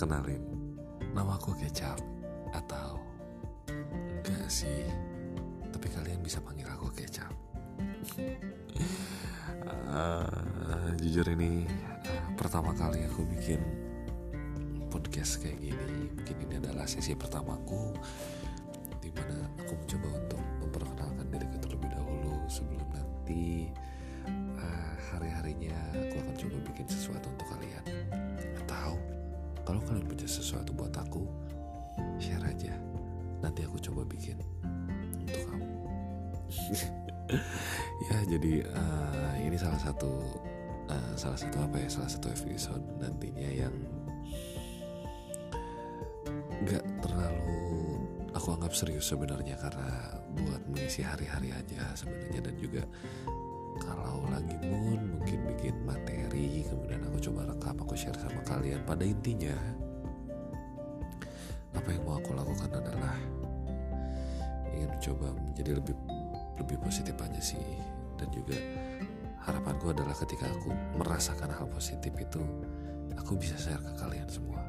Kenalin, nama aku Kecap Atau enggak sih Tapi kalian bisa panggil aku Kecap. Uh, Jujur ini uh, pertama kali aku bikin podcast kayak gini. Mungkin ini adalah sesi pertamaku Di mana aku mencoba untuk memperkenalkan diriku terlebih dahulu. Sebelum nanti uh, hari-harinya aku akan coba bikin sesuatu untuk kalian kalau kalian punya sesuatu buat aku share aja. Nanti aku coba bikin untuk kamu. Ya jadi uh, ini salah satu uh, salah satu apa ya salah satu episode nantinya yang nggak terlalu aku anggap serius sebenarnya karena buat mengisi hari-hari aja sebenarnya dan juga kalau lagi mood aku share sama kalian pada intinya. Apa yang mau aku lakukan adalah ingin coba menjadi lebih lebih positif aja sih. Dan juga harapanku adalah ketika aku merasakan hal positif itu aku bisa share ke kalian semua